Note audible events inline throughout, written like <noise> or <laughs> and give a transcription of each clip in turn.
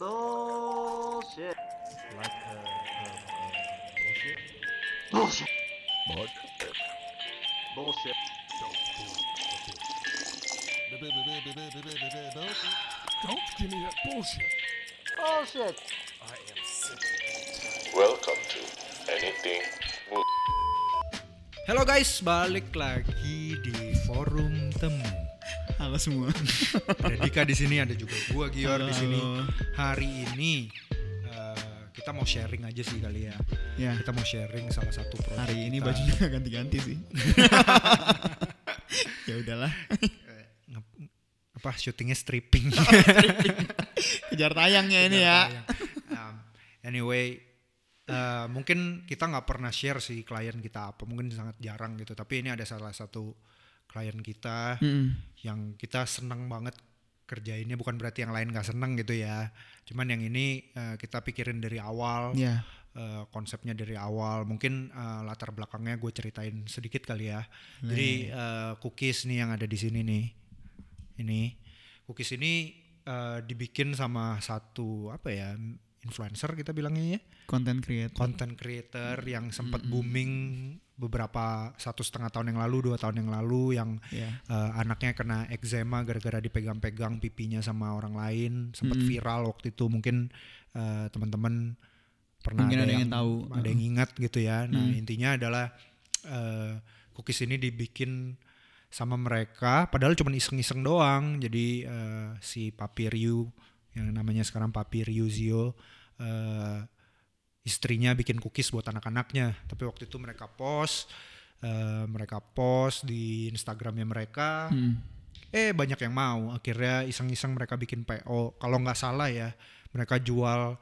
Bullshit. Like uh, uh, bullshit. Bullshit. But Bullshit. don't give me that bullshit. Bullshit. I am sick. Welcome to Anything. Halo guys, balik lagi di forum temu. Halo semua. <laughs> Ada Dika di sini, ada juga gua Gior di sini. Hari ini eh, kita mau sharing aja sih kali ya. Ya, Kita mau sharing salah satu project hari ini kita. bajunya ganti-ganti sih. <laughs> ya udahlah. Nge- apa syutingnya stripping. <laughs> Kejar tayangnya ini ya. Um, anyway, eh, mungkin kita nggak pernah share sih klien kita apa, mungkin sangat jarang gitu. Tapi ini ada salah satu klien kita Mm-mm. yang kita seneng banget kerjainnya bukan berarti yang lain nggak seneng gitu ya. Cuman yang ini eh, kita pikirin dari awal Ya. eh, konsepnya dari awal. Mungkin eh, latar belakangnya gue ceritain sedikit kali ya. Jadi eh, cookies nih yang ada di sini nih. Ini cookies ini eh, dibikin sama satu apa ya influencer kita bilangnya ya? Content creator. content creator yang sempat booming beberapa satu setengah tahun yang lalu dua tahun yang lalu yang Ya. eh, anaknya kena eczema gara-gara dipegang-pegang pipinya sama orang lain sempat viral waktu itu. Mungkin eh, teman-teman pernah Mungkin ada, ada yang yang tahu. ada yang ingat gitu ya. Nah intinya adalah eh, cookies ini dibikin sama mereka padahal cuma iseng-iseng doang. Jadi eh, si Papi Ryu yang namanya sekarang Papi Ryuzio eh, istrinya bikin cookies buat anak-anaknya. Tapi waktu itu mereka post eh, mereka post di Instagramnya mereka. Hmm. eh banyak yang mau. Akhirnya iseng-iseng mereka bikin PO kalau nggak salah ya mereka jual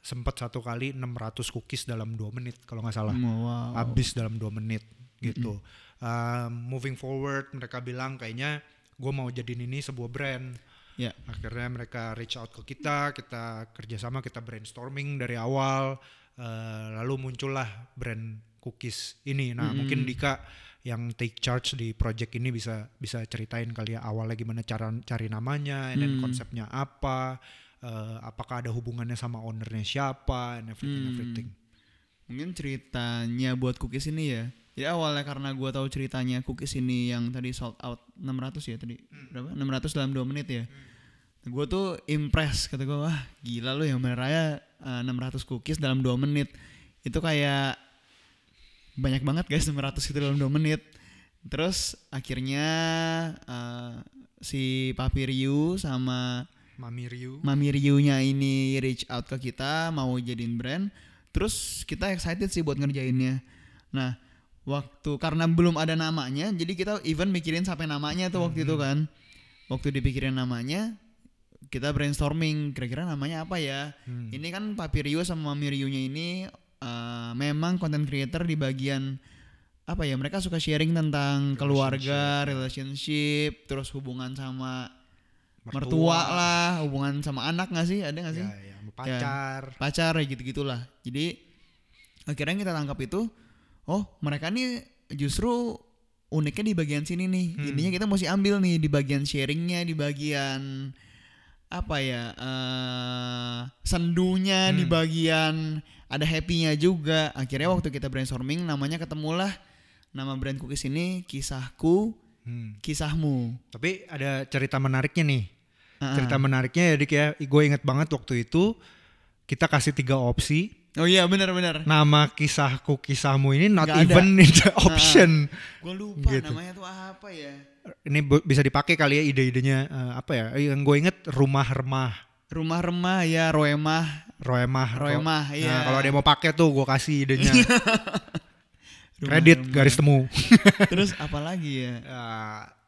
sempat satu kali 600 cookies dalam dua menit kalau nggak salah. Wow. habis dalam dua menit gitu. Um, moving forward mereka bilang kayaknya gue mau jadiin ini sebuah brand Ya. akhirnya mereka reach out ke kita kita kerjasama kita brainstorming dari awal eh, lalu muncullah brand cookies ini nah mungkin Dika yang take charge di project ini bisa bisa ceritain kali ya awalnya gimana cara cari namanya and then konsepnya apa eh, apakah ada hubungannya sama ownernya siapa and everything everything Mungkin ceritanya buat cookies ini ya. Jadi awalnya karena gua tahu ceritanya cookies ini yang tadi sold out 600 ya tadi. Berapa? 600 dalam 2 menit ya. Gue tuh impress kata gue wah gila lu yang bener raya eh, 600 cookies dalam 2 menit. Itu kayak banyak banget guys 600 itu dalam 2 menit. Terus akhirnya eh, si Papi Ryu sama Mami Ryu Mami Ryu-nya ini reach out ke kita mau jadiin brand. Terus kita excited sih buat ngerjainnya. Nah, waktu karena belum ada namanya, jadi kita even mikirin sampai namanya tuh waktu itu kan. Waktu dipikirin namanya, kita brainstorming kira-kira namanya apa ya. Ini kan Papi Ryu sama Mami Ryu-nya ini eh, memang content creator di bagian apa ya mereka suka sharing tentang keluarga, relationship, terus hubungan sama mertua, lah, hubungan sama anak nggak sih? Ada nggak sih? ya, ya, pacar Pacar ya gitu-gitulah. Jadi akhirnya kita tangkap itu, oh mereka nih justru uniknya di bagian sini nih. Intinya kita mesti ambil nih di bagian sharingnya, di bagian apa ya eh sendunya di bagian ada happy-nya juga. Akhirnya waktu kita brainstorming namanya ketemulah nama brand cookies ini kisahku, Hmm. kisahmu. Tapi ada cerita menariknya nih. Ah, Cerita menariknya ya Dik ya. Gue inget banget waktu itu kita kasih tiga opsi. Oh iya benar-benar. Nama kisahku kisahmu ini not Nggak ada. even in the option. Gue lupa Gitu. namanya tuh apa ya. Ini bisa dipakai kali ya ide-idenya eh, apa ya? Yang gue inget rumah remah, Rumah remah ya Roemah. roemah, Roemah, Nah, iya. kalau ada yang mau pakai tuh gue kasih idenya. <laughs> Kredit garis temu. Terus apa lagi ya? Eh, <laughs>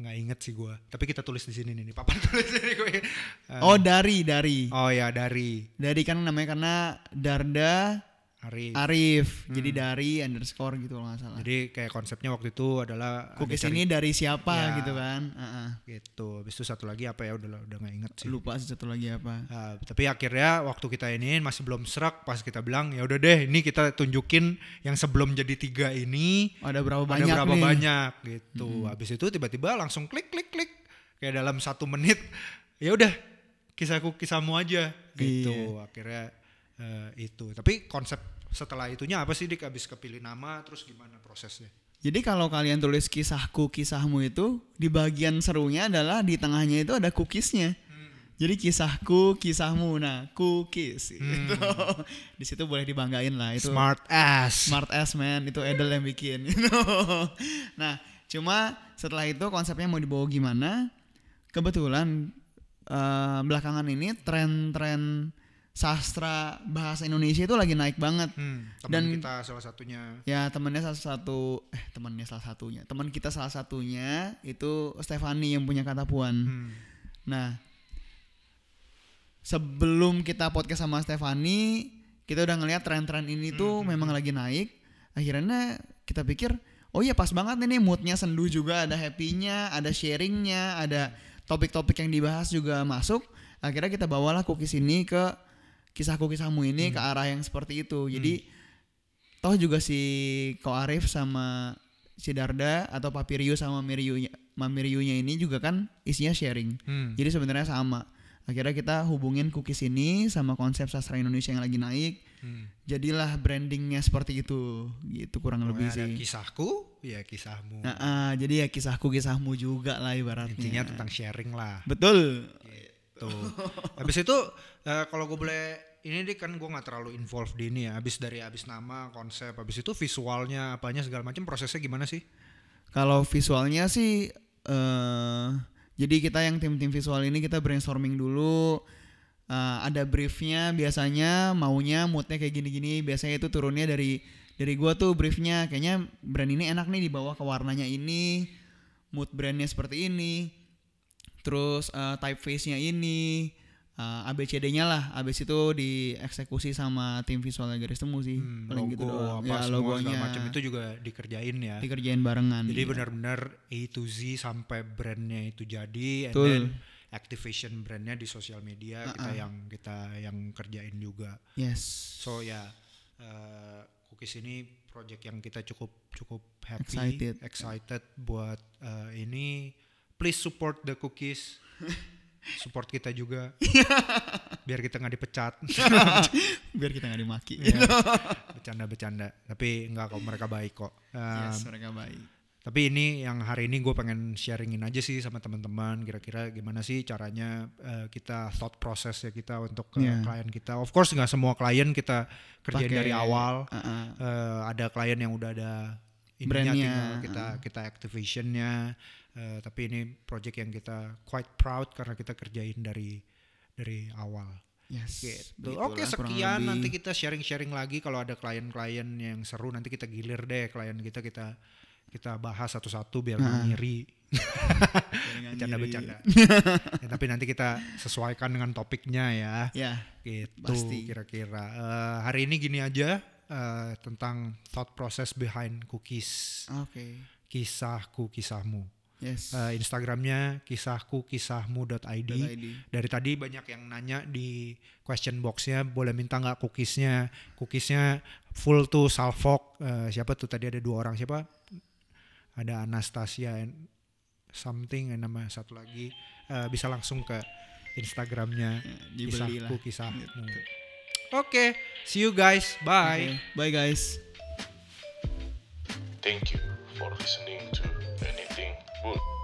nggak inget sih gue. Tapi kita tulis di sini nih. Papan <laughs> tulis ini gue. Eh, Oh dari dari oh ya dari dari kan namanya karena Darda Ari. Arif. Jadi dari underscore gitu kalau nggak salah. Jadi kayak konsepnya waktu itu adalah ada Cookies ini dari siapa Ya. gitu kan? Heeh. gitu. Habis itu satu lagi apa ya udah udah nggak inget sih. Lupa sih satu lagi apa. Nah, tapi akhirnya waktu kita ini masih belum serak pas kita bilang ya udah deh ini kita tunjukin yang sebelum jadi tiga ini Ada berapa ada banyak berapa nih? banyak gitu. Habis itu tiba-tiba langsung klik klik klik kayak dalam satu menit ya udah kisahku kisahmu aja gitu Iya. akhirnya eh, itu tapi konsep setelah itunya apa sih dik abis kepilih nama terus gimana prosesnya Jadi kalau kalian tulis kisahku kisahmu itu di bagian serunya adalah di tengahnya itu ada cookiesnya. Jadi kisahku kisahmu nah cookies gitu. <laughs> Di situ boleh dibanggain lah itu. smart ass Smart ass man itu Edel yang bikin <laughs> gitu. Nah, cuma setelah itu konsepnya mau dibawa gimana? Kebetulan eh, belakangan ini tren-tren sastra bahasa Indonesia itu lagi naik banget. Hmm, teman Dan- kita salah satunya Ya temannya salah satu eh temannya salah satunya teman kita salah satunya itu Stefani yang punya kata puan. hmm, Nah sebelum kita podcast sama Stefani kita udah ngeliat tren-tren ini tuh memang lagi naik. Akhirnya kita pikir oh iya pas banget nih moodnya sendu juga ada happy-nya, ada sharingnya, ada topik-topik yang dibahas juga masuk. Akhirnya kita bawalah cookies ini ke kisahku kisahmu ini ke arah yang seperti itu. Jadi toh juga si Ko Arif sama si Darda atau Papiriu sama Miriunya Mamiriunya ini juga kan isinya sharing. hmm. Jadi sebenarnya sama. Akhirnya kita hubungin cookies ini sama konsep sastra Indonesia yang lagi naik. Hmm. Jadilah brandingnya seperti itu. Gitu kurang lebih Pokoknya ada sih. kisahku ya kisahmu Nah, ah, jadi ya kisahku kisahmu juga lah ibaratnya. intinya tentang sharing lah Betul. Gitu. Habis itu eh, kalau gue boleh ini deh kan gue nggak terlalu involved di ini ya. Habis dari habis nama konsep habis itu visualnya apanya segala macam prosesnya gimana sih? Kalau visualnya sih eh jadi kita yang tim-tim visual ini kita brainstorming dulu. Eh, ada briefnya biasanya maunya moodnya kayak gini-gini. Biasanya itu turunnya dari dari gua tuh briefnya. Kayaknya brand ini enak nih dibawa ke warnanya ini mood brandnya seperti ini terus eh, typeface-nya ini eh, ABCD-nya lah. Abis itu dieksekusi sama tim visual garis temu sih. Hmm, paling logo gitu doang. apa ya logonya. macam itu juga dikerjain ya. Dikerjain barengan jadi iya. benar-benar A to Z sampai brandnya itu jadi and Betul. then activation brandnya di sosial media kita yang kita yang kerjain juga. Yes. So ya eh, cookies ini project yang kita cukup cukup happy Excited. excited buat eh, ini please support the cookies. Support kita juga. <laughs> Biar kita nggak dipecat. <laughs> Biar kita nggak dimaki. Ya, bercanda-bercanda. Tapi nggak kok mereka baik kok. Um, yes mereka baik. tapi ini yang hari ini gue pengen sharingin aja sih sama teman-teman. Kira-kira gimana sih caranya eh, kita thought process ya kita untuk ke Iya. klien kita. Of course nggak semua klien kita kerjain Pakai, dari awal. Uh-uh. Eh, ada klien yang udah ada ininya Brandnya, tinggal kita kita activationnya Eh, tapi ini project yang kita quite proud karena kita kerjain dari dari awal. Yes gitu. Oke kurang sekian. nanti kita sharing-sharing lagi. Kalau ada klien-klien yang seru nanti kita gilir deh. Klien kita kita kita bahas satu-satu biar nggak ngiri. Bercanda-bercanda. <laughs> Ya, tapi nanti kita sesuaikan dengan topiknya ya. Ya gitu Pasti. kira-kira. Eh, hari ini gini aja eh, tentang thought process behind cookies. Oke. Kisahku kisahmu. Yes. Eh, Instagramnya kisahku kisahmu.id .id. dari tadi banyak yang nanya di question boxnya boleh minta nggak cookiesnya? Cookiesnya full tuh salfok Eh, siapa tuh? Tadi ada dua orang siapa? Ada Anastasia and something and nama satu lagi. Eh, bisa langsung ke Instagramnya dibeli kisahku kisahmu oke see you guys. Bye. Oke, bye guys. Thank you for listening to Anything But.